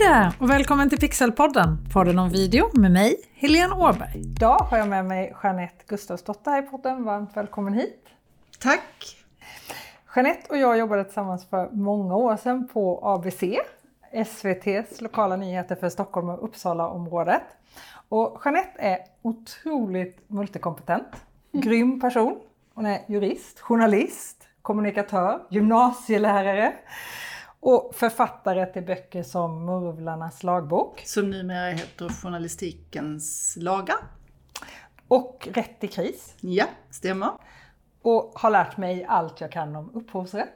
Hej där och välkommen till Pixelpodden, podden om video med mig, Helene Åberg. Idag har jag med mig Jeanette Gustavsdotter här i podden. Varmt välkommen hit. Tack! Jeanette och jag jobbade tillsammans för många år sedan på ABC, SVTs lokala nyheter för Stockholm och Uppsala-området. Och Jeanette är otroligt multikompetent, grym person. Hon är jurist, journalist, kommunikatör, gymnasielärare och författare till böcker som Murvlarnas lagbok. Som numera heter Journalistikens lagar. Och Rätt i kris. Ja, stämmer. Och har lärt mig allt jag kan om upphovsrätt.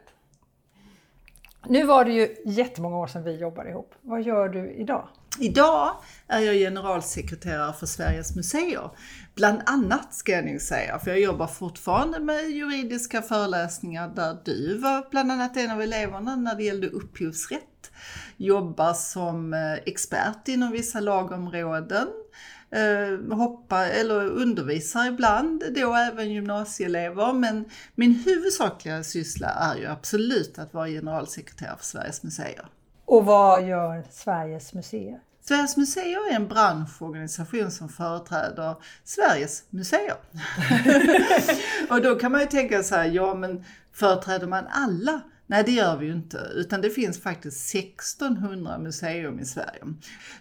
Nu var det ju jättemånga år sedan vi jobbade ihop. Vad gör du idag? Idag är jag generalsekreterare för Sveriges museer. Bland annat ska jag nog säga, för jag jobbar fortfarande med juridiska föreläsningar där du var bland annat en av eleverna när det gällde upphovsrätt. Jobbar som eh, expert inom vissa lagområden. Eh, Hoppa eller undervisar ibland, då även gymnasieelever. Men min huvudsakliga syssla är ju absolut att vara generalsekreterare för Sveriges museer. Och vad gör Sveriges museer? Sveriges museer är en branschorganisation som företräder Sveriges museer. och då kan man ju tänka så här, ja men företräder man alla? Nej, det gör vi ju inte, utan det finns faktiskt 1600 museum i Sverige.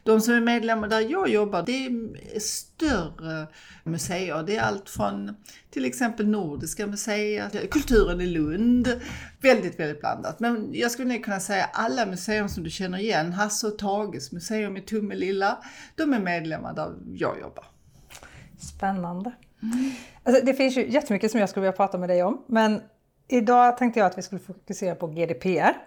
De som är medlemmar där jag jobbar, det är större museer. Det är allt från till exempel Nordiska museet, Kulturen i Lund. Väldigt, väldigt blandat. Men jag skulle kunna säga alla museum som du känner igen, Hasse och Tages museum i Tummelilla, de är medlemmar där jag jobbar. Spännande. Mm. Alltså, det finns ju jättemycket som jag skulle vilja prata med dig om, men Idag tänkte jag att vi skulle fokusera på GDPR.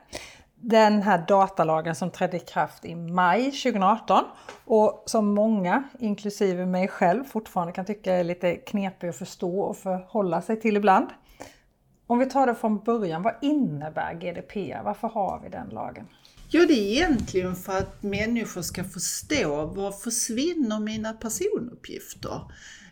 Den här datalagen som trädde i kraft i maj 2018 och som många, inklusive mig själv, fortfarande kan tycka är lite knepig att förstå och förhålla sig till ibland. Om vi tar det från början, vad innebär GDPR? Varför har vi den lagen? Ja, det är egentligen för att människor ska förstå var försvinner mina personuppgifter?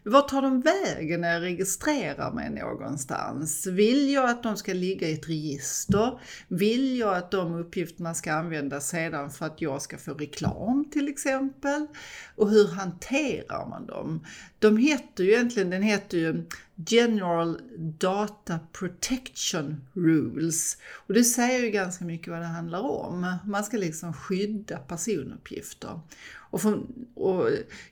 Vart tar de vägen när jag registrerar mig någonstans? Vill jag att de ska ligga i ett register? Vill jag att de uppgifterna ska användas sedan för att jag ska få reklam till exempel? Och hur hanterar man dem? De heter ju egentligen, den heter ju General Data Protection Rules. Och det säger ju ganska mycket vad det handlar om. Man ska liksom skydda personuppgifter. Och, för, och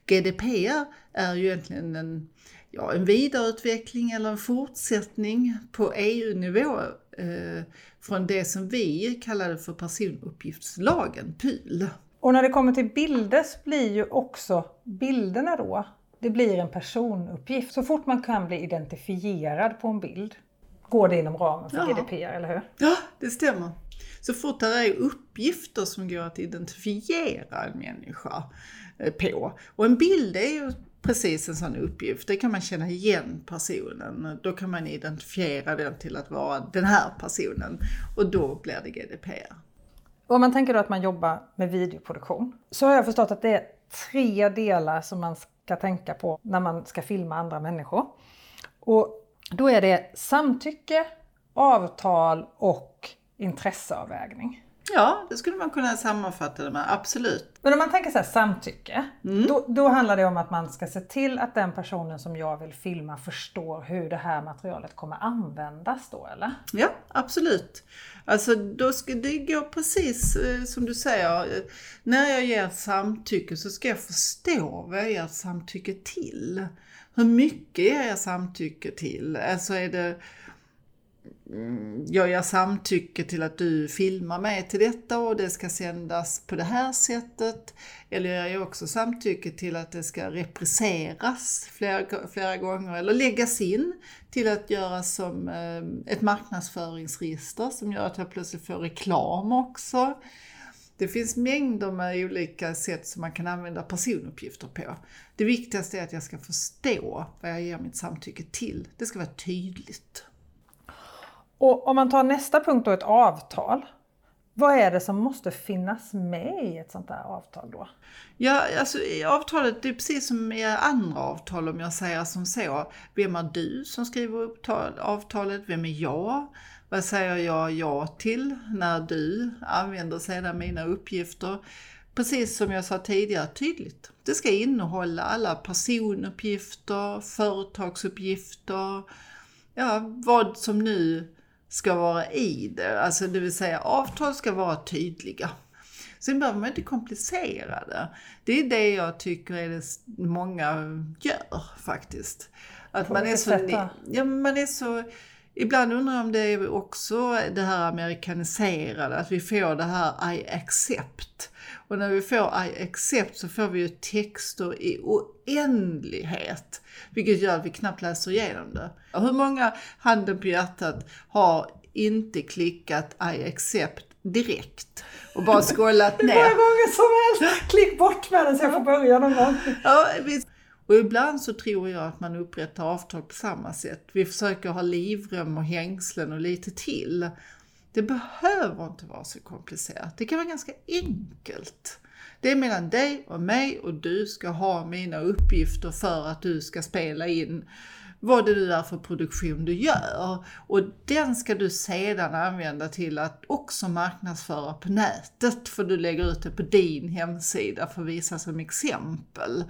GDPR är ju egentligen en, ja, en vidareutveckling eller en fortsättning på EU-nivå eh, från det som vi kallade för personuppgiftslagen, PUL. Och när det kommer till bilder så blir ju också bilderna då, det blir en personuppgift. Så fort man kan bli identifierad på en bild går det inom ramen för ja. GDPR, eller hur? Ja, det stämmer. Så fort det är uppgifter som går att identifiera en människa eh, på. Och en bild är ju precis en sån uppgift. Det kan man känna igen personen. Då kan man identifiera den till att vara den här personen och då blir det GDPR. Och om man tänker då att man jobbar med videoproduktion så har jag förstått att det är tre delar som man ska tänka på när man ska filma andra människor. Och då är det samtycke, avtal och intresseavvägning. Ja, det skulle man kunna sammanfatta det med, absolut. Men om man tänker så här, samtycke, mm. då, då, handlar det om att man ska se till att den personen som jag vill filma förstår hur det här materialet kommer användas då, eller? Ja, absolut. Alltså då ska det gå precis eh, som du säger. När jag ger samtycke så ska jag förstå vad jag ger samtycke till. Hur mycket ger jag samtycke till? Alltså är det Mm, jag ger samtycke till att du filmar mig till detta och det ska sändas på det här sättet. Eller jag ger också samtycke till att det ska repriseras flera, flera gånger eller läggas in till att göra som eh, ett marknadsföringsregister som gör att jag plötsligt får reklam också. Det finns mängder med olika sätt som man kan använda personuppgifter på. Det viktigaste är att jag ska förstå vad jag ger mitt samtycke till. Det ska vara tydligt. Och om man tar nästa punkt då, ett avtal. Vad är det som måste finnas med i ett sånt där avtal då? Ja, alltså i avtalet, det är precis som i andra avtal om jag säger som så. Vem är du som skriver upp avtalet? Vem är jag? Vad säger jag ja till när du använder sedan mina uppgifter? precis som jag sa tidigare, tydligt. Det ska innehålla alla personuppgifter, företagsuppgifter, ja, vad som nu ska vara i det. Alltså det vill säga avtal ska vara tydliga. Sen behöver man inte komplicera det. Det är det jag tycker är det många gör faktiskt. Att man är, så, ja, man är så... Ibland undrar jag om det är också det här amerikaniserade, att vi får det här I accept. Och när vi får I accept så får vi ju texter i oändlighet. Vilket gör att vi knappt läser igenom det. Hur många, handen på hjärtat, har inte klickat I accept direkt och bara skållat ner. Hur många gånger som helst! Klick bort med den så jag får börja någon gång. Ja, visst. Och ibland så tror jag att man upprättar avtal på samma sätt. Vi försöker ha livrem och hängslen och lite till. Det behöver inte vara så komplicerat. Det kan vara ganska enkelt. Det är mellan dig och mig och du ska ha mina uppgifter för att du ska spela in vad det nu är för produktion du gör. Och den ska du sedan använda till att också marknadsföra på nätet, för du lägger ut det på din hemsida för att visa som exempel.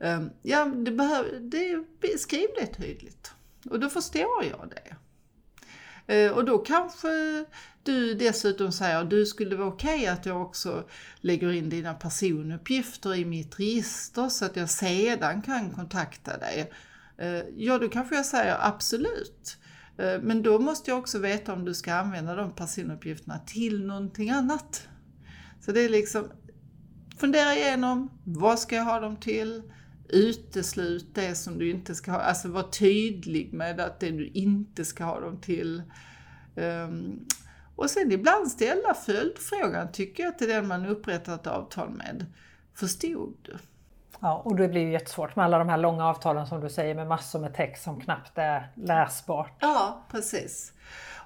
Ehm, ja, det behöver, det, skriv det tydligt. Och då förstår jag det. Eh, och då kanske du dessutom säger att du skulle vara okej okay att jag också lägger in dina personuppgifter i mitt register så att jag sedan kan kontakta dig eh, ja, då kanske jag säger absolut. Eh, men då måste jag också veta om du ska använda de personuppgifterna till någonting annat. Så det är liksom, fundera igenom, vad ska jag ha dem till? Uteslut det som du inte ska ha, alltså var tydlig med att det du inte ska ha dem till. Um, och sen ibland ställa följdfrågan, tycker jag, till den man upprättat avtal med. Förstod du? Ja, och det blir ju jättesvårt med alla de här långa avtalen som du säger med massor med text som knappt är läsbart. Ja, precis.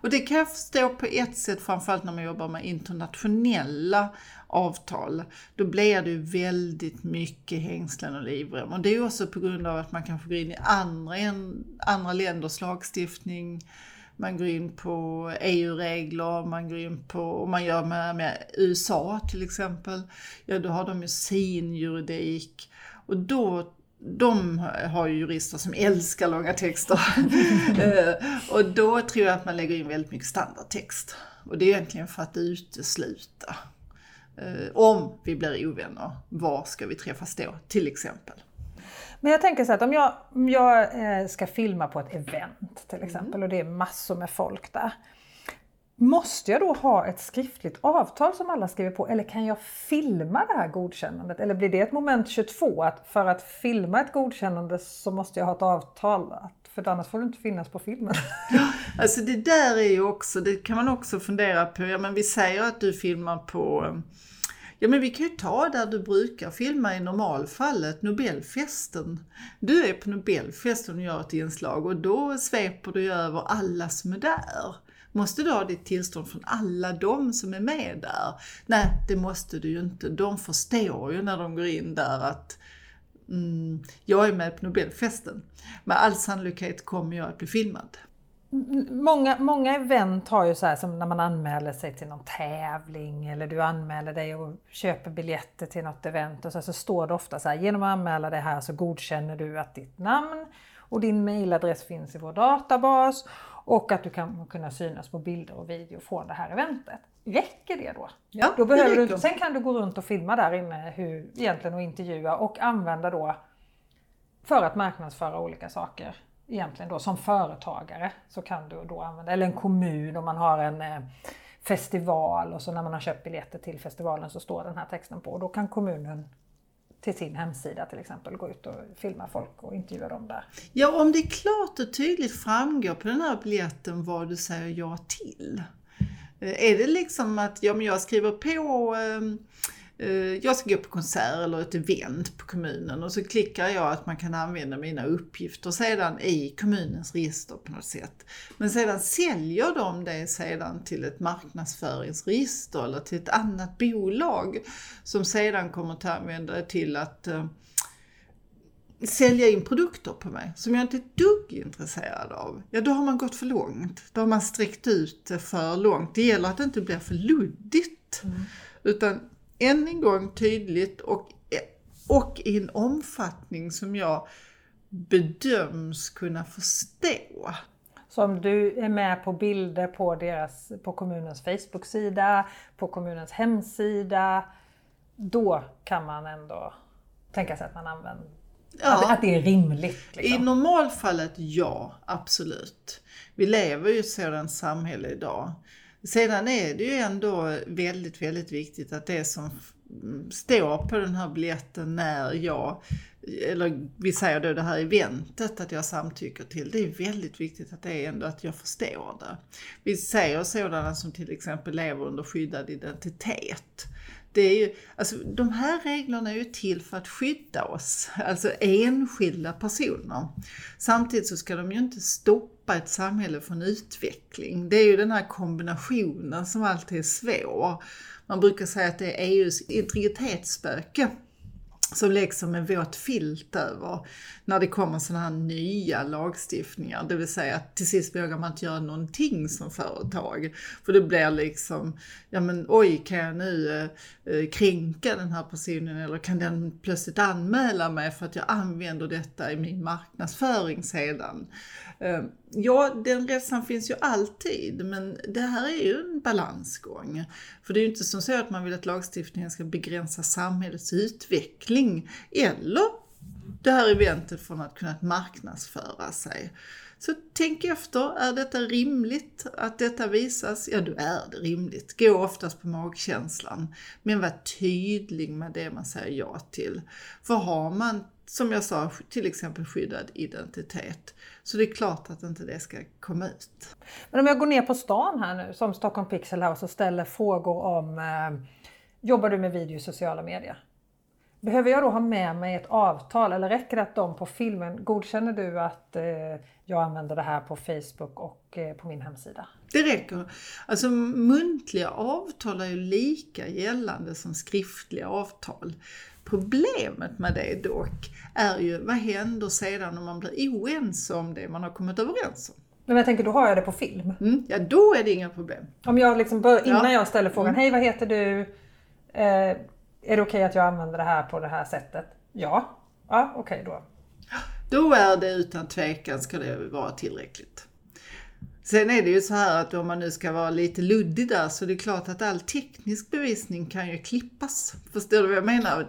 Och det kan jag förstå på ett sätt, framförallt när man jobbar med internationella avtal. Då blir det ju väldigt mycket hängslen och livrem. Och det är också på grund av att man kanske går in i andra, andra länders lagstiftning. Man går in på EU-regler, man går in på, om man gör med, med USA till exempel, ja då har de ju sin juridik. Och då de har ju jurister som älskar långa texter. Eh, och då tror jag att man lägger in väldigt mycket standardtext. Och det är egentligen för att utesluta. Eh, om vi blir ovänner, var ska vi träffas då till exempel? Men jag tänker så att om jag, om jag eh, ska filma på ett event till exempel mm. och det är massor med folk där. Måste jag då ha ett skriftligt avtal som alla skriver på eller kan jag filma det här godkännandet? Eller blir det ett moment 22 att för att filma ett godkännande så måste jag ha ett avtal? För annars får det inte finnas på filmen. alltså det där är ju också, det kan man också fundera på. Ja men vi säger att du filmar på eh, Ja men vi kan ju ta där du brukar filma i normalfallet, Nobelfesten. Du är på Nobelfesten och gör ett inslag och då sveper du över alla som är där. Måste du ha ditt tillstånd från alla de som är med där? Nej, det måste du ju inte. De förstår ju när de går in där att mm, jag är med på Nobelfesten. Med all sannolikhet kommer jag att bli filmad. Många, många event har ju så här som när man anmäler sig till någon tävling eller du anmäler dig och köper biljetter till något event och så, så står det ofta så här genom att anmäla dig här så godkänner du att ditt namn och din mailadress finns i vår databas och att du kan kunna synas på bilder och video från det här eventet. Räcker det då? Ja, då behöver du, sen kan du gå runt och filma där inne hur, egentligen och intervjua och använda då för att marknadsföra olika saker. Egentligen då som företagare så kan du då använda, eller en kommun om man har en eh, festival och så när man har köpt biljetter till festivalen så står den här texten på. Och då kan kommunen till sin hemsida till exempel, gå ut och filma folk och intervjua dem där. Ja, om det klart och tydligt framgår på den här biljetten vad du säger ja till. Eh, är det liksom att ja, men jag skriver på eh, jag ska gå på konsert eller ett event på kommunen och så klickar jag att man kan använda mina uppgifter sedan i kommunens register på något sätt. Men sedan säljer de det sedan till ett marknadsföringsregister eller till ett annat bolag som sedan kommer att använda det till att uh, sälja in produkter på mig som jag inte är ett dugg intresserad av. Ja, då har man gått för långt. Då har man sträckt ut det för långt. Det gäller att det inte blir för luddigt. Mm. Utan än en gång tydligt och, och i en omfattning som jag bedöms kunna förstå. Så om du är med på bilder på, deras, på kommunens Facebook-sida, på kommunens hemsida, då kan man ändå tänka sig att man använder Ja. Att, det är rimligt? Liksom. I normalfallet ja, absolut. Vi lever ju i ett sådant samhälle idag. Sedan är det ju ändå väldigt, väldigt viktigt att det som står på den här biljetten när jag, eller vi säger då det här eventet att jag samtycker till, det är väldigt viktigt att det är ändå att jag förstår det. Vi säger sådana som till exempel lever under skyddad identitet det är ju, alltså, de här reglerna är ju till för att skydda oss, alltså enskilda personer. Samtidigt så ska de ju inte stoppa ett samhälle från utveckling. Det är ju den här kombinationen som alltid är svår. Man brukar säga att det är EUs integritetsspöke som läggs som en våt filt över när det kommer sådana här nya lagstiftningar. Det vill säga att till sist vågar man inte göra någonting som företag. För det blir liksom, ja men oj, kan jag nu eh, eh, kränka den här personen eller kan den plötsligt anmäla mig för att jag använder detta i min marknadsföring sedan? Eh, ja, den rädslan finns ju alltid, men det här är ju en balansgång. För det är ju inte som så att man vill att lagstiftningen ska begränsa samhällets utveckling eller det här eventet från att kunna marknadsföra sig. Så tänk efter, är detta rimligt att detta visas? Ja, då är det rimligt. Gå oftast på magkänslan. Men var tydlig med det man säger ja till. För har man, som jag sa, till exempel skyddad identitet, så det är klart att inte det ska komma ut. Men om jag går ner på stan här nu, som Stockholm Pixel House och ställer frågor om eh, Jobbar du med video i sociala medier? Behöver jag då ha med mig ett avtal eller räcker det att de på filmen, godkänner du att eh, jag använder det här på Facebook och eh, på min hemsida? Det räcker. Alltså muntliga avtal är ju lika gällande som skriftliga avtal. Problemet med det dock är ju, vad händer sedan om man blir oense om det man har kommit överens om? Men jag tänker, då har jag det på film. Mm, ja, då är det inga problem. Om jag liksom bör, innan ja. jag ställer frågan, mm. hej vad heter du? Eh, är det okej okay att jag använder det här på det här sättet? Ja. Ja, okej okay då. Då är det utan tvekan ska det vara tillräckligt. Sen är det ju så här att om man nu ska vara lite luddig där så det är klart att all teknisk bevisning kan ju klippas. Förstår du vad jag menar?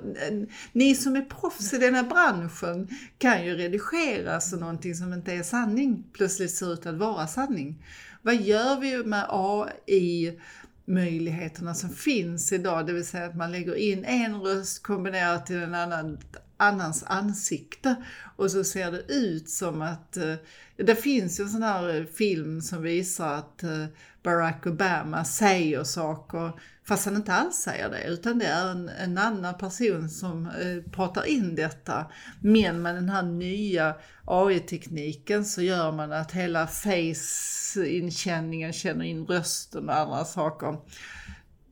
Ni som är proffs i den här branschen kan ju redigera så någonting som inte är sanning plötsligt ser ut att vara sanning. Vad gör vi med AI möjligheterna som finns idag, det vill säga att man lägger in en röst kombinerat till en annan annans ansikte och så ser det ut som att, eh, det finns ju en sån här eh, film som visar att eh, Barack Obama säger saker fast han inte alls säger det utan det är en, en annan person som eh, pratar in detta. Men med den här nya AI-tekniken så gör man att hela face-inkänningen känner in rösten och andra saker.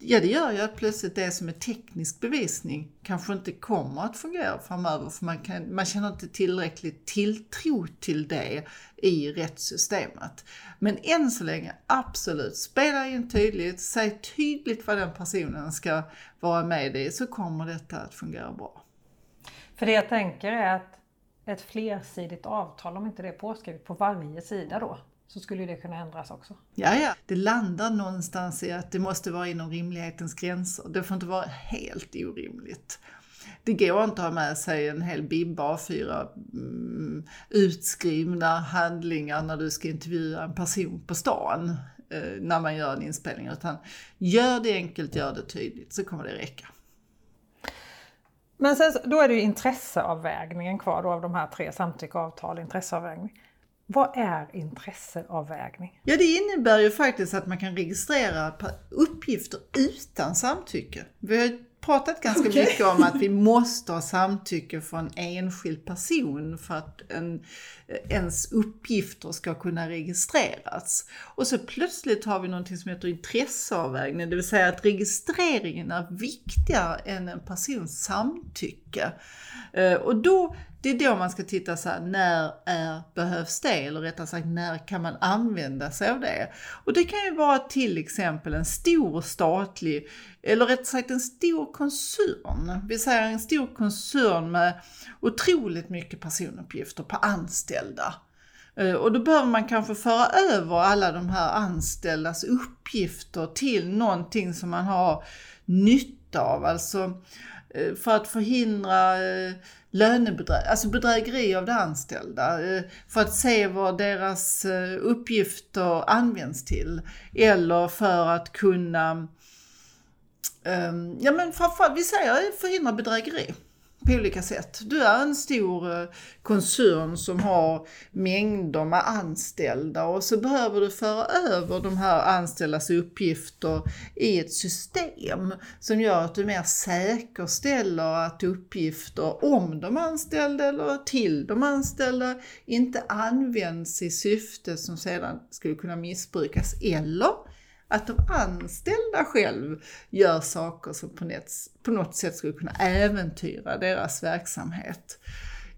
Ja, det gör ju att plötsligt det som är teknisk bevisning kanske inte kommer att fungera framöver för man, kan, man känner inte tillräckligt tilltro till det i rättssystemet. Men än så länge, absolut, spela in tydligt, säg tydligt vad den personen ska vara med i så kommer detta att fungera bra. För det jag tänker är att ett flersidigt avtal, om inte det är påskrivet på varje sida då, så skulle det kunna ändras också. Ja, ja. Det landar någonstans i att det måste vara inom rimlighetens gränser. Det får inte vara helt orimligt. Det går inte att ha med sig en hel bibba A4 mm, utskrivna handlingar när du ska intervjua en person på stan eh, när man gör en inspelning. Utan gör det enkelt, gör det tydligt så kommer det räcka. Men sen, då är det ju intresseavvägningen kvar då av de här tre samtycke, avtal, intresseavvägning. Vad är intresseavvägning? Ja, det innebär ju faktiskt att man kan registrera uppgifter utan samtycke. Vi har pratat ganska okay. mycket om att vi måste ha samtycke från en enskild person för att en, ens uppgifter ska kunna registreras. Och så plötsligt har vi någonting som heter intresseavvägning, det vill säga att registreringen är viktigare än en persons samtycke mycket. Eh, och då Det är då man ska titta så här, när är, behövs det? Eller rättare sagt, när kan man använda sig av det? Och det kan ju vara till exempel en stor statlig, eller rättare sagt en stor koncern. Vi säger en stor koncern med otroligt mycket personuppgifter på anställda. Eh, och då behöver man kanske föra över alla de här anställdas uppgifter till någonting som man har nytta av. Alltså Eh, för att förhindra eh, lönebedrägeri, alltså bedrägeri av de anställda. Eh, för att se vad deras uppgifter används till. Eller för att kunna, ehm, ja men framförallt, vi säger förhindra bedrägeri på olika sätt. Du är en stor eh, koncern som har mängder med anställda och så behöver du föra över de här anställdas uppgifter i ett system som gör att du mer säkerställer att uppgifter om de anställda eller till de anställda inte används i syfte som sedan skulle kunna missbrukas eller att de anställda själv gör saker som på, något, sätt skulle kunna äventyra deras verksamhet.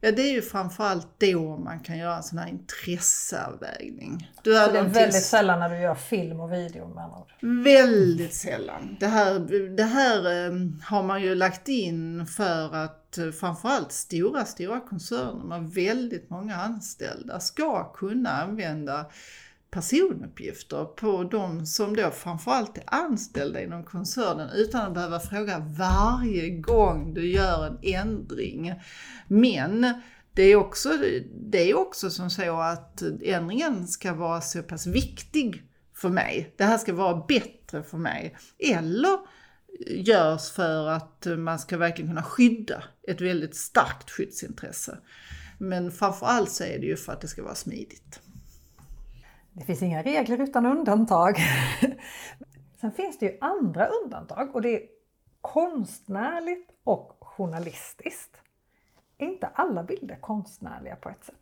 Ja, det är ju framförallt då man kan göra en sån här intresseavvägning. Du är det är väldigt sällan när du gör film och video med andra ord? Väldigt sällan. Det här, det här um, har man ju lagt in för att uh, framförallt stora, stora koncerner med väldigt många anställda ska kunna använda personuppgifter på de som då framförallt är anställda inom koncernen utan att behöva fråga varje gång du gör en ändring. Men det är också, det är också som så att ändringen ska vara så pass viktig för mig. Det här ska vara bättre för mig. Eller görs för att man ska verkligen kunna skydda ett väldigt starkt skyddsintresse. Men framförallt så är det ju för att det ska vara smidigt. Det finns inga regler utan undantag. Sen finns det ju andra undantag och det är konstnärligt och journalistiskt. Är inte alla bilder konstnärliga på ett sätt?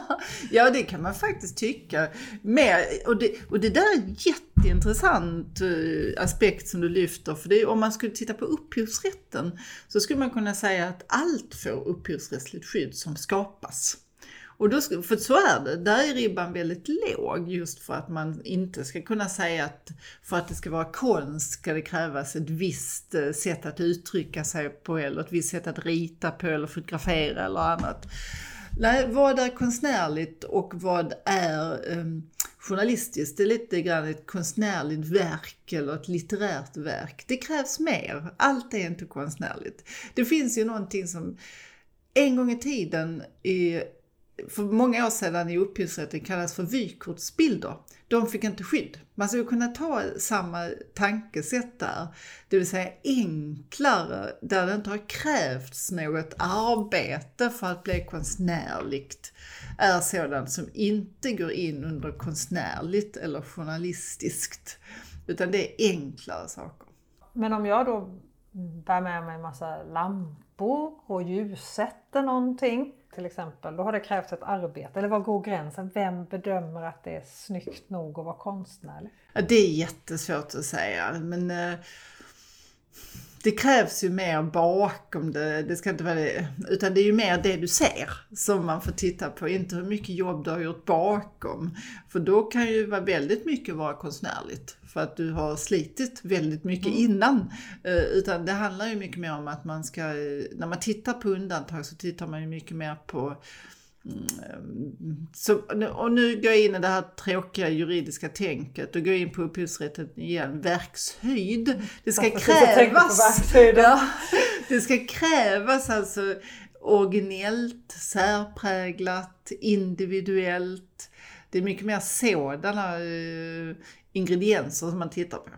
ja, det kan man faktiskt tycka. Med, och, det, och det där är en jätteintressant uh, aspekt som du lyfter. För det, om man skulle titta på upphovsrätten så skulle man kunna säga att allt får upphovsrättsligt skydd som skapas. Och då, för så är det, där är ribban väldigt låg just för att man inte ska kunna säga att för att det ska vara konst ska det krävas ett visst eh, sätt att uttrycka sig på eller ett visst sätt att rita på eller fotografera eller annat. Nej, vad är konstnärligt och vad är um, journalistiskt? Det är lite grann ett konstnärligt verk eller ett litterärt verk. Det krävs mer. Allt är inte konstnärligt. Det finns ju någonting som en gång i tiden i för många år sedan i upphovsrätten kallas för vykortsbilder. De fick inte skydd. Man skulle kunna ta samma tankesätt där, det vill säga enklare, där det inte har krävts något arbete för att bli konstnärligt, är sådant som inte går in under konstnärligt eller journalistiskt, utan det är enklare saker. Men om jag då bär med mig en massa lampor och ljussätter någonting, till exempel, då har det krävts ett arbete. Eller var går gränsen? Vem bedömer att det är snyggt nog att vara konstnärlig? Ja, det är jättesvårt att säga, men eh, det krävs ju mer bakom det. Det ska inte vara det, utan det är ju mer det du ser som man får titta på, inte hur mycket jobb du har gjort bakom. För då kan ju vara väldigt mycket vara konstnärligt för att du har slitit väldigt mycket mm. innan. Eh, utan det handlar ju mycket mer om att man ska, när man tittar på undantag så tittar man ju mycket mer på mm, så, och nu går jag in i det här tråkiga juridiska tänket och går in på upphovsrätten igen. Verkshöjd. Det ska krävas. Ja, det ska krävas alltså originellt, särpräglat, individuellt. Det är mycket mer sådana ingredienser som man tittar på.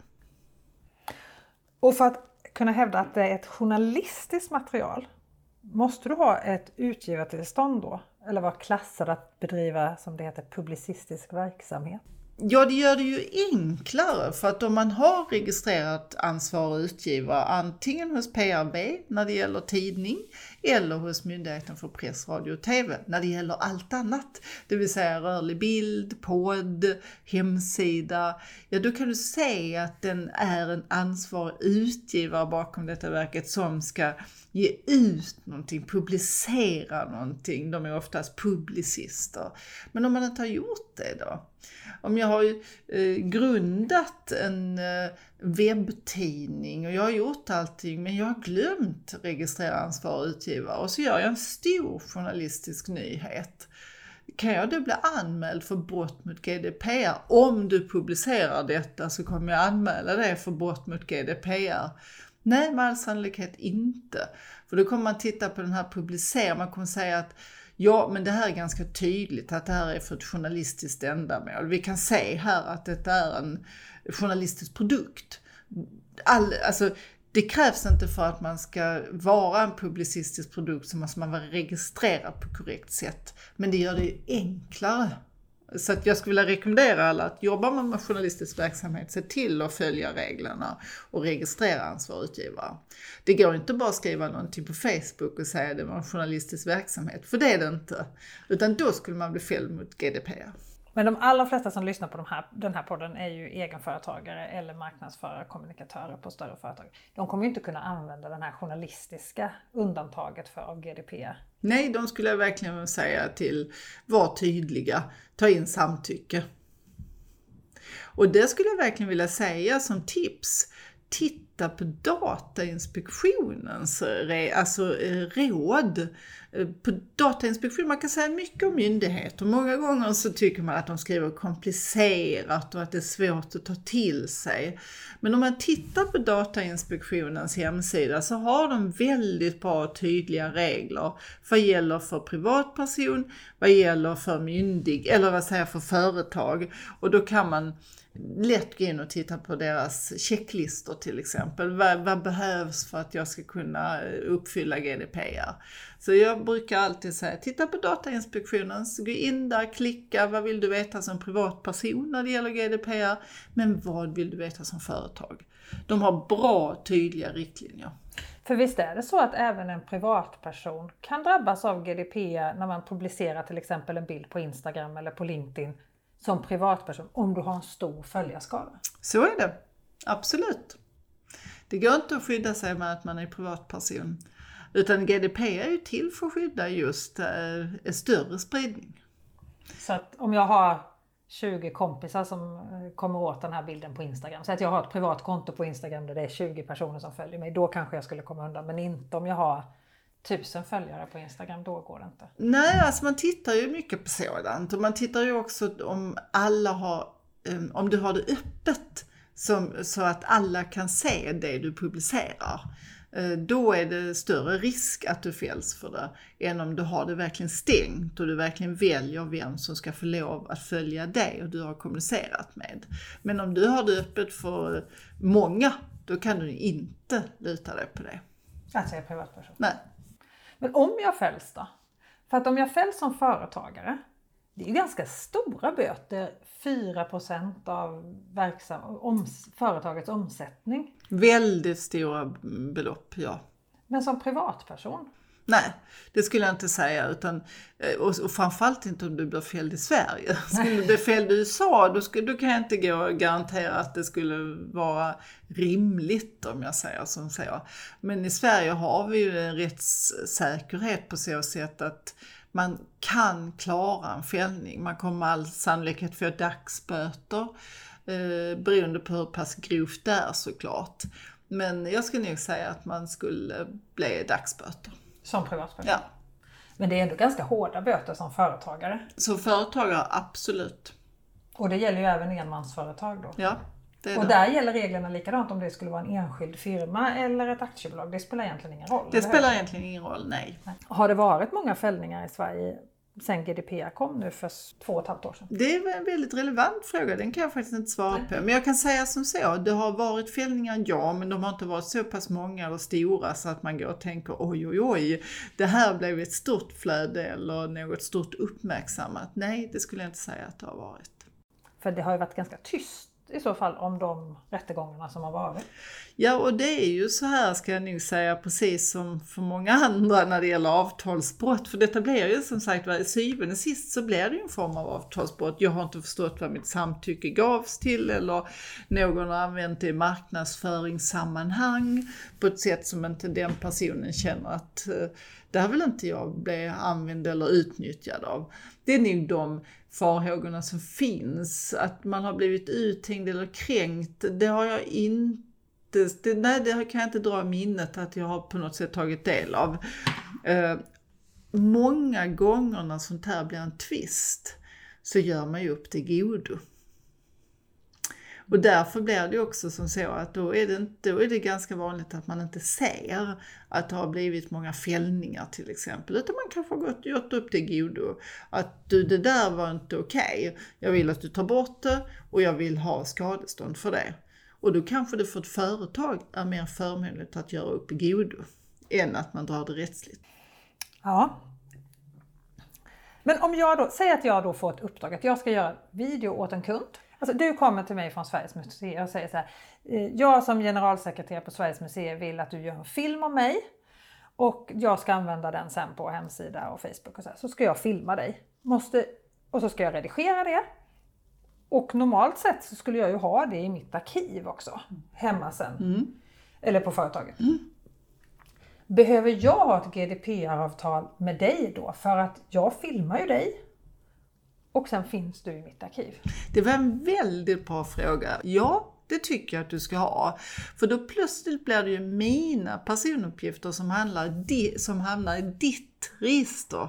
Och för att kunna hävda att det är ett journalistiskt material, måste du ha ett utgivartillstånd då? Eller vara klassad att bedriva, som det heter, publicistisk verksamhet? Ja, det gör det ju enklare för att om man har registrerat ansvarig utgivare antingen hos PRV när det gäller tidning eller hos Myndigheten för press, radio och TV när det gäller allt annat. Det vill säga rörlig bild, podd, hemsida. Ja, då kan du se att den är en ansvarig utgivare bakom detta verket som ska ge ut någonting, publicera någonting. De är oftast publicister. Men om man inte har gjort det då? Om jag har eh, grundat en eh, webbtidning och jag har gjort allting men jag har glömt registrera ansvarig utgivare och så gör jag en stor journalistisk nyhet. Kan jag då bli anmäld för brott mot GDPR? Om du publicerar detta så kommer jag anmäla det för brott mot GDPR. Nej, med all sannolikhet inte. För då kommer man titta på den här publiceringen, man kommer säga att Ja, men det här är ganska tydligt att det här är för ett journalistiskt ändamål. Vi kan se här att detta är en journalistisk produkt. All, alltså, det krävs inte för att man ska vara en publicistisk produkt så måste man vara registrerad på korrekt sätt. Men det gör det enklare så att jag skulle vilja rekommendera alla att jobbar man med journalistisk verksamhet, se till att följa reglerna och registrera ansvarig utgivare. Det går inte bara att skriva någonting på Facebook och säga att det var en journalistisk verksamhet, för det är det inte. Utan då skulle man bli fälld mot GDPR. Men de allra flesta som lyssnar på de här, den här podden är ju egenföretagare eller marknadsförare, kommunikatörer på större företag. De kommer ju inte kunna använda det här journalistiska undantaget för av GDPR. Nej, de skulle jag verkligen säga till, var tydliga, ta in samtycke. Och det skulle jag verkligen vilja säga som tips. Titta på Datainspektionens alltså, eh, råd. Eh, på Datainspektionen, man kan säga mycket om myndigheter. Många gånger så tycker man att de skriver komplicerat och att det är svårt att ta till sig. Men om man tittar på Datainspektionens hemsida så har de väldigt bra och tydliga regler vad gäller för privatperson, vad gäller för myndig, eller vad säger för företag. Och då kan man lätt gå in och titta på deras checklistor till exempel. Vad, vad, behövs för att jag ska kunna eh, uppfylla GDPR? Så jag brukar alltid säga, titta på Datainspektionens, gå in där, klicka, vad vill du veta som privatperson när det gäller GDPR? Men vad vill du veta som företag? De har bra, tydliga riktlinjer. För visst är det så att även en privatperson kan drabbas av GDPR när man publicerar till exempel en bild på Instagram eller på LinkedIn som privatperson om du har en stor följarskara. Så är det, absolut. Det går inte att skydda sig med att man är privatperson. Utan GDP är ju till för att skydda just eh, större spridning. Så att om jag har 20 kompisar som eh, kommer åt den här bilden på Instagram. Så att jag har ett privat konto på Instagram där det är 20 personer som följer mig. Då kanske jag skulle komma undan. Men inte om jag har tusen följare på Instagram, då går det inte. Nej, alltså man tittar ju mycket på sådant och man tittar ju också om alla har, um, om du har det öppet som, så att alla kan se det du publicerar. Uh, då är det större risk att du fälls för det än om du har det verkligen stängt och du verkligen väljer vem som ska få lov att följa dig och du har kommunicerat med. Men om du har det öppet för många, då kan du inte luta dig på det. Alltså jag är privatperson? Nej. Men om jag fälls då? För att om jag fälls som företagare, det är ganska stora böter, 4% av verksam, oms, företagets omsättning. Väldigt stora belopp, ja. Men som privatperson? Nej, det skulle jag inte säga. Utan, eh, och, och framförallt inte om du blir fälld i Sverige. Skulle du bli fälld i USA, då, skulle, då kan jag inte gå garantera att det skulle vara rimligt om jag säger som så. Men i Sverige har vi ju en rättssäkerhet på så sätt att man kan klara en fällning. Man kommer med all sannolikhet få dagsböter eh, beroende på hur pass grovt det är såklart. Men jag skulle nog säga att man skulle bli dagsböter. Som privatperson? Ja. Men det är ändå ganska hårda böter som företagare? Som företagare, absolut. Och det gäller ju även enmansföretag då? Ja. Och där gäller reglerna likadant om det skulle vara en enskild firma eller ett aktiebolag? Det spelar egentligen ingen roll? Det spelar egentligen ingen roll, nej. Har det varit många fällningar i Sverige sen GDPR kom nu för två och ett halvt år sedan? Det är en väldigt relevant fråga, den kan jag faktiskt inte svara på. Men jag kan säga som så, det har varit fällningar ja, men de har inte varit så pass många eller stora så att man går och tänker oj oj oj, det här blev ett stort flöde eller något stort uppmärksammat. Nej, det skulle jag inte säga att det har varit. För det har ju varit ganska tyst i så fall om de rättegångarna som har varit. Ja, och det är ju så här ska jag nog säga, precis som för många andra när det gäller avtalsbrott. För detta blir ju som sagt var, syvende och sist så blir det ju en form av avtalsbrott. Jag har inte förstått vad mitt samtycke gavs till eller någon har använt det i marknadsföringssammanhang på ett sätt som inte den personen känner att eh, där det vill inte jag bli använd eller utnyttjad av. Det är nog de farhågorna som finns. Att man har blivit uthängd eller kränkt, det har jag inte det, nej, det kan jag inte dra i minnet att jag har på något sätt tagit del av. Eh, många gånger när sånt här blir en twist så gör man ju upp det godo. Och därför blir det också som så att då är, det då är det ganska vanligt att man inte ser att det har blivit många fällningar till exempel. Utan man kanske har gått, gjort upp till godo. Att du, det där var inte okej. Okay. Jag vill att du tar bort det och jag vill ha skadestånd för det. Och då kanske det för ett företag är mer förmånligt att göra upp i godo än att man drar det rättsligt. Ja. Men om jag då, säg att jag då får ett uppdrag att jag ska göra video åt en kund Alltså, du kommer till mig från Sveriges museer och säger så här. Eh, jag som generalsekreterare på Sveriges museer vill att du gör en film om mig. Och jag ska använda den sen på hemsida och Facebook och så här. Så ska jag filma dig. Måste, och så ska jag redigera det. Och normalt sett så skulle jag ju ha det i mitt arkiv också. Hemma sen. Mm. Eller på företaget. Mm. Behöver jag ha ett GDPR-avtal med dig då? För att jag filmar ju dig och sen finns du i mitt arkiv? Det var en väldigt bra fråga. Ja, det tycker jag att du ska ha. För då plötsligt blir det ju mina personuppgifter som, handlar, som hamnar i ditt register.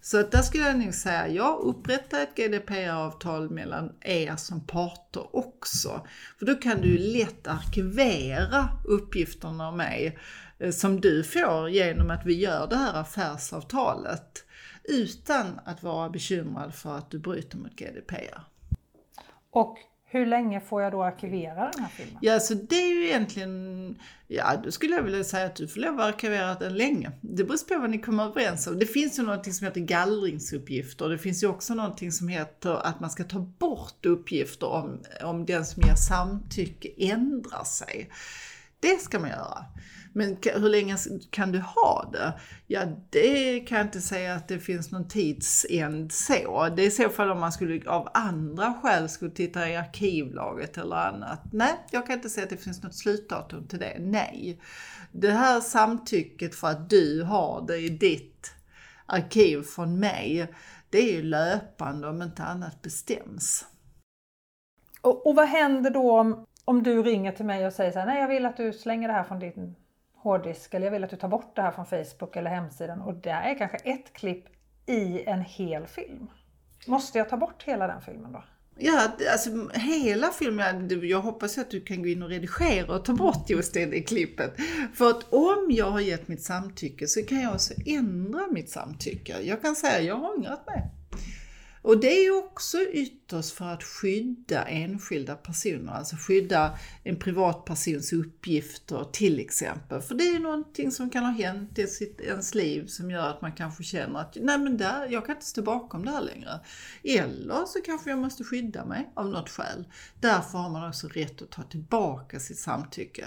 Så att där skulle jag nog säga, ja, upprätta ett GDPR-avtal mellan er som parter också. För då kan du lätt arkivera uppgifterna om mig eh, som du får genom att vi gör det här affärsavtalet utan att vara bekymrad för att du bryter mot GDPR. Och hur länge får jag då arkivera den här filmen? Ja, så det är ju egentligen, ja då skulle jag vilja säga att du får lov att arkivera den länge. Det beror på vad ni kommer överens om. Det finns ju någonting som heter gallringsuppgifter. Det finns ju också någonting som heter att man ska ta bort uppgifter om, om den som ger samtycke ändrar sig. Det ska man göra. Men hur länge kan du ha det? Ja, det kan jag inte säga att det finns någon tidsänd så. Det är i så fall om man skulle av andra skäl skulle titta i arkivlaget eller annat. Nej, jag kan inte säga att det finns något slutdatum till det. Nej. Det här samtycket för att du har det i ditt arkiv från mig, det är ju löpande om inte annat bestäms. Och, och vad händer då om, om du ringer till mig och säger så här, nej jag vill att du slänger det här från din hårddisk eller jag vill att du tar bort det här från Facebook eller hemsidan och det är kanske ett klipp i en hel film. Måste jag ta bort hela den filmen då? Ja, alltså hela filmen, jag hoppas att du kan gå in och redigera och ta bort just det i klippet. För att om jag har gett mitt samtycke så kan jag också ändra mitt samtycke. Jag kan säga, jag har ångrat mig. Och det är också ytterst för att skydda enskilda personer, alltså skydda en privatpersons uppgifter till exempel. För det är någonting som kan ha hänt i sitt, ens liv som gör att man kanske känner att nej men där, jag kan inte stå bakom det här längre. Eller så kanske jag måste skydda mig av något skäl. Därför har man också rätt att ta tillbaka sitt samtycke.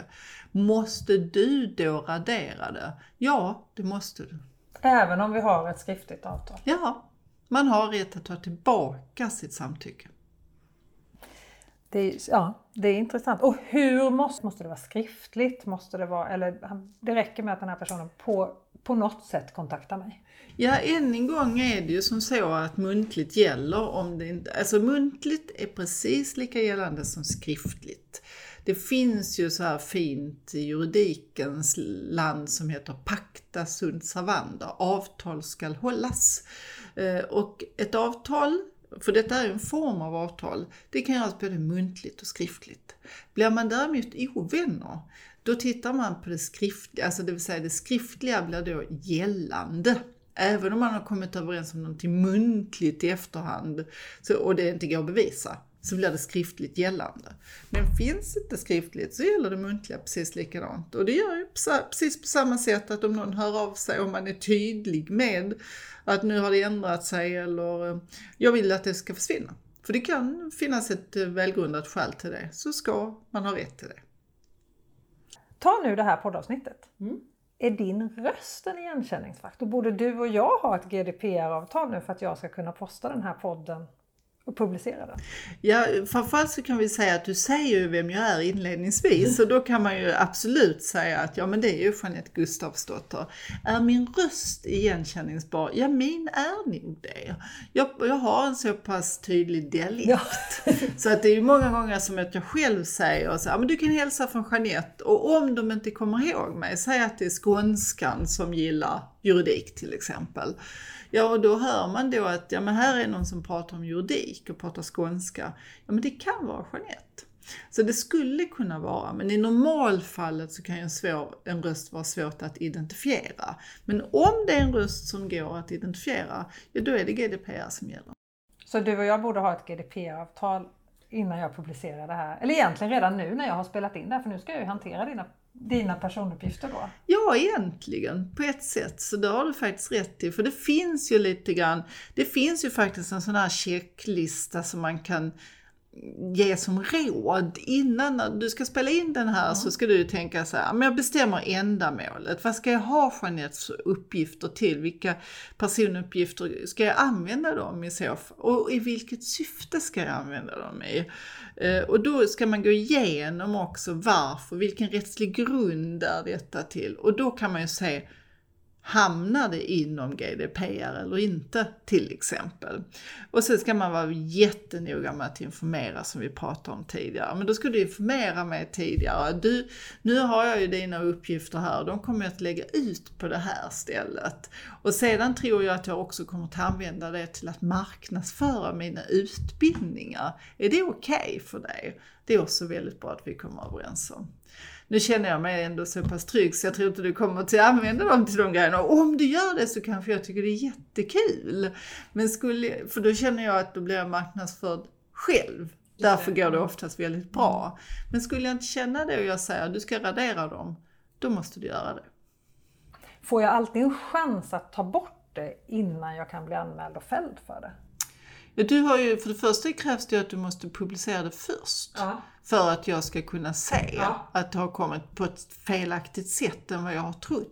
Måste du då radera det? Ja, det måste du. Även om vi har ett skriftligt avtal? Ja, man har rätt att ta tillbaka sitt samtycke. Det är, ja, det är intressant. Och hur måste, måste det vara skriftligt? Måste det vara, eller det räcker med att den här personen på, på något sätt kontaktar mig? Ja, än en gång är det ju som så att muntligt gäller om det inte, alltså muntligt är precis lika gällande som skriftligt. Det finns ju så här fint i juridikens land som heter pacta sunt servanda, avtal skall hållas. Eh, och ett avtal, för detta är en form av avtal, det kan göras både muntligt och skriftligt. Blir man däremot ovänner, då tittar man på det skriftliga, alltså det vill säga det skriftliga blir då gällande. Även om man har kommit överens om någonting muntligt i efterhand så, och det inte går att bevisa så blir det skriftligt gällande. Men finns inte skriftligt så gäller det muntliga precis likadant. Och det gör ju precis på samma sätt att om någon hör av sig, om man är tydlig med att nu har det ändrat sig eller jag vill att det ska försvinna. För det kan finnas ett eh, välgrundat skäl till det, så ska man ha rätt till det. Ta nu det här poddavsnittet. Mm. Är din röst en igenkänningsfaktor? Borde du och jag ha ett GDPR-avtal nu för att jag ska kunna posta den här podden och publicera den? Ja, framförallt så kan vi säga att du säger ju vem jag är inledningsvis och då kan man ju absolut säga att ja men det är ju Jeanette Gustafsdotter. Är min röst igenkänningsbar? Ja, min är nog det. Jag, jag har en så pass tydlig dialekt. Ja. Så att det är ju många gånger som att jag själv säger så här, men du kan hälsa från Jeanette och om de inte kommer ihåg mig, säg att det är skånskan som gillar juridik till exempel. Ja, och då hör man då att ja, men här är någon som pratar om juridik och pratar skånska. Ja, men det kan vara Jeanette. Så det skulle kunna vara, men i normalfallet så kan ju en, svår, en röst vara svårt att identifiera. Men om det är en röst som går att identifiera, ja då är det GDPR som gäller. Så du och jag borde ha ett GDPR-avtal innan jag publicerar det här. Eller egentligen redan nu när jag har spelat in det här, för nu ska jag ju hantera dina, dina personuppgifter då. Ja, egentligen på ett sätt så det har du faktiskt rätt i. För det finns ju lite grann, det finns ju faktiskt en sån här checklista som man kan ge som råd innan du ska spela in den här så ska du tänka så här, men jag bestämmer ändamålet. Vad ska jag ha Jeanettes uppgifter till? Vilka personuppgifter ska jag använda dem i så fall? Och i vilket syfte ska jag använda dem i? Eh, Och då ska man gå igenom också varför, vilken rättslig grund är detta till? Och då kan man ju se hamnade inom GDPR eller inte till exempel. Och sen ska man vara jättenoga med att informera som vi pratade om tidigare. Men då ska du informera mig tidigare. Du, nu har jag ju dina uppgifter här, de kommer jag att lägga ut på det här stället. Och sedan tror jag att jag också kommer att använda det till att marknadsföra mina utbildningar. Är det okej okay för dig? Det är också väldigt bra att vi kommer överens om. Nu känner jag mig ändå så pass trygg så jag tror inte du kommer att använda dem till de grejerna. Och om du gör det så kanske jag tycker det är jättekul. Men skulle, för då känner jag att då blir jag marknadsförd själv. Därför går det oftast väldigt bra. Men skulle jag inte känna det och jag säger att du ska radera dem, då måste du göra det. Får jag alltid en chans att ta bort det innan jag kan bli anmäld och fälld för det? Du har ju, för det första krävs det att du måste publicera det först. Ja. För att jag ska kunna se Ja. att det har kommit på ett felaktigt sätt än vad jag har trott.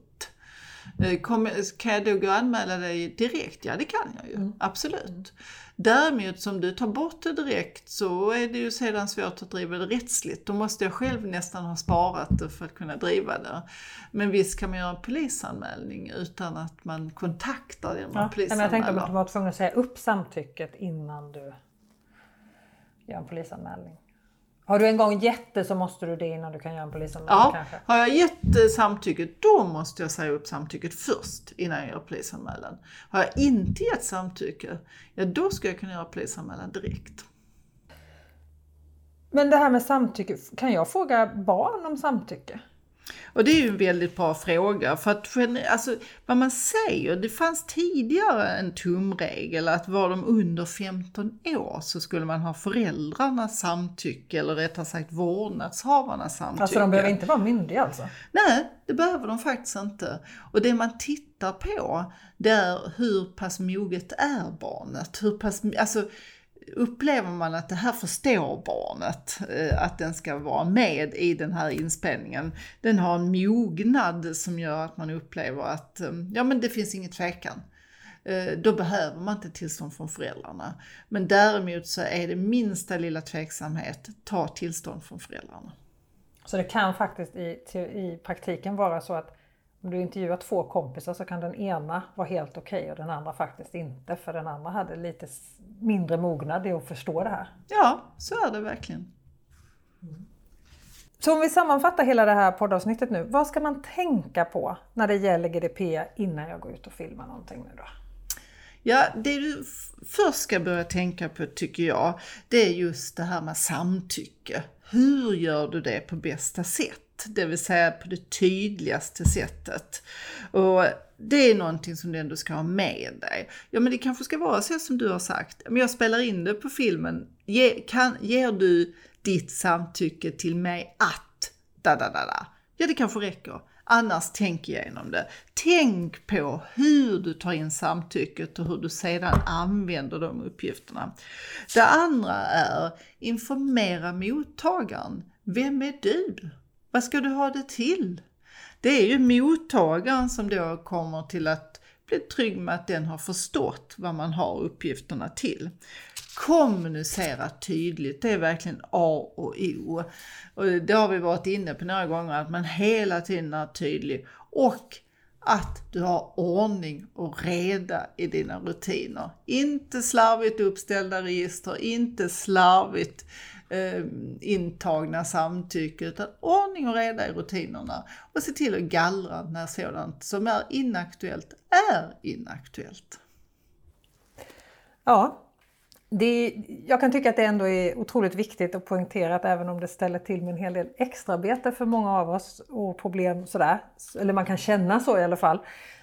Eh, kommer- Kan jag då gå och anmäla dig direkt? Ja, det kan jag ju. Absolut. Däremot som du tar bort det direkt så är det ju sedan svårt att driva det rättsligt. Då måste jag själv nästan ha sparat det för att kunna driva det. Men visst kan man göra en polisanmälning utan att man kontaktar den man Ja. Men jag tänkte polisanmäler. att du var tvungen att säga upp samtycket innan du gör en polisanmälning. Har du en gång gett det så måste du det innan du kan göra en polisanmälan Ja, kanske? har jag gett eh, samtycket då måste jag säga upp samtycket först innan jag gör polisanmälan. Har jag inte gett samtycke, ja då ska jag kunna göra polisanmälan direkt. Men det här med samtycke, kan jag fråga barn om samtycke? Och det är ju en väldigt bra fråga för att alltså, vad man säger, det fanns tidigare en tumregel att var de under 15 år så skulle man ha föräldrarnas samtycke eller rättare sagt vårdnadshavarnas samtycke. Alltså de behöver inte vara myndiga alltså? Nej, det behöver de faktiskt inte. Och det man tittar på, det är hur pass moget är barnet? Hur pass, alltså, upplever man att det här förstår barnet, eh, att den ska vara med i den här inspelningen. Den har en mognad som gör att man upplever att eh, ja, men det finns ingen tvekan. Eh, då behöver man inte tillstånd från föräldrarna. Men däremot så är det minsta lilla tveksamhet, ta tillstånd från föräldrarna. Så det kan faktiskt i, i praktiken vara så att om du intervjuar två kompisar så kan den ena vara helt okej och den andra faktiskt inte. För den andra hade lite mindre mognad i att förstå det här. Ja, så är det verkligen. Så om vi sammanfattar hela det här poddavsnittet nu. Vad ska man tänka på när det gäller GDP innan jag går ut och filmar någonting nu då? Ja, det du först ska börja tänka på tycker jag, det är just det här med samtycke. Hur gör du det på bästa sätt? Det vill säga på det tydligaste sättet. Och det är någonting som du ändå ska ha med dig. Ja, men det kanske ska vara så som du har sagt. Men jag spelar in det på filmen. Ge, kan, ger du ditt samtycke till mig att da da da da? Ja, det kanske räcker. Annars tänk igenom det. Tänk på hur du tar in samtycket och hur du sedan använder de uppgifterna. Det andra är informera mottagaren. Vem är du? Vad ska du ha det till? Det är ju mottagaren som då kommer till att bli trygg med att den har förstått vad man har uppgifterna till. Kommunicera tydligt, det är verkligen A och O. Och det har vi varit inne på några gånger, att man hela tiden är tydlig och att du har ordning och reda i dina rutiner. Inte slarvigt uppställda register, inte slarvigt eh, intagna samtycke utan ordning och reda i rutinerna och se till att gallra när sådant som är inaktuellt är inaktuellt. Ja, det, jag kan tycka att det ändå är otroligt viktigt att poängtera att även om det ställer till med en hel del extraarbete för många av oss och problem sådär, eller man kan känna så i alla fall,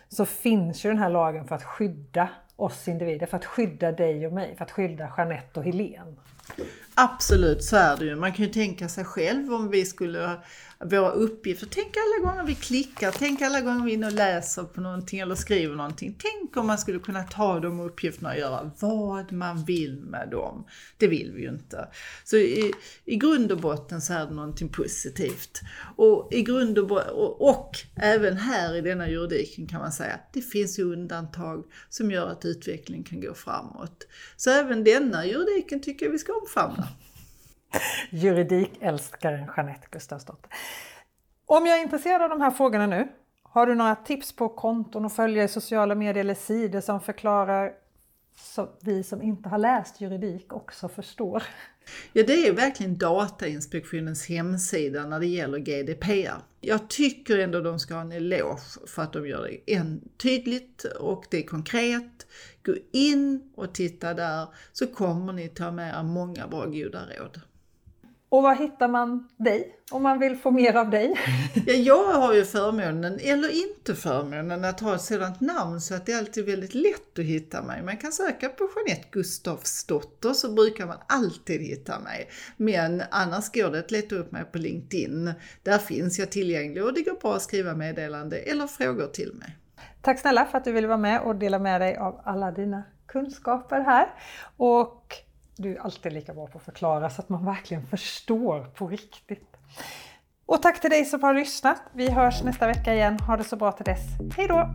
så finns ju den här lagen för att skydda oss individer, för att skydda dig och mig, för att skydda Jeanette och Helene. Absolut, så är det ju. Man kan ju tänka sig själv om vi skulle våra uppgifter. Tänk alla gånger vi klickar, tänk alla gånger vi är inne och läser på någonting eller skriver någonting. Tänk om man skulle kunna ta de uppgifterna och göra vad man vill med dem. Det vill vi ju inte. Så i, i grund och botten så är det någonting positivt. Och i grund och, och, och även här i denna juridiken kan man säga att det finns ju undantag som gör att utvecklingen kan gå framåt. Så även denna juridiken tycker jag vi ska omfamna. Juridikälskaren Jeanette Gustafsdotter. Om jag är intresserad av de här frågorna nu, har du några tips på konton att följa i sociala medier eller sidor som förklarar så vi som inte har läst juridik också förstår? Ja, det är verkligen Datainspektionens hemsida när det gäller GDPR. Jag tycker ändå de ska ha en eloge för att de gör det en tydligt och det är konkret. Gå in och titta där så kommer ni ta med er många bra goda råd. Och var hittar man dig om man vill få mer av dig? Ja, jag har ju förmånen, eller inte förmånen, att ha ett sådant namn så att det är alltid väldigt lätt att hitta mig. Man kan söka på Jeanette Gustafsdotter så brukar man alltid hitta mig. Men annars går det att leta upp mig på LinkedIn. Där finns jag tillgänglig och det går bra att skriva meddelande eller frågor till mig. Tack snälla för att du ville vara med och dela med dig av alla dina kunskaper här. Och du är alltid lika bra på att förklara så att man verkligen förstår på riktigt. Och tack till dig som har lyssnat. Vi hörs nästa vecka igen. Ha det så bra till dess. Hej då!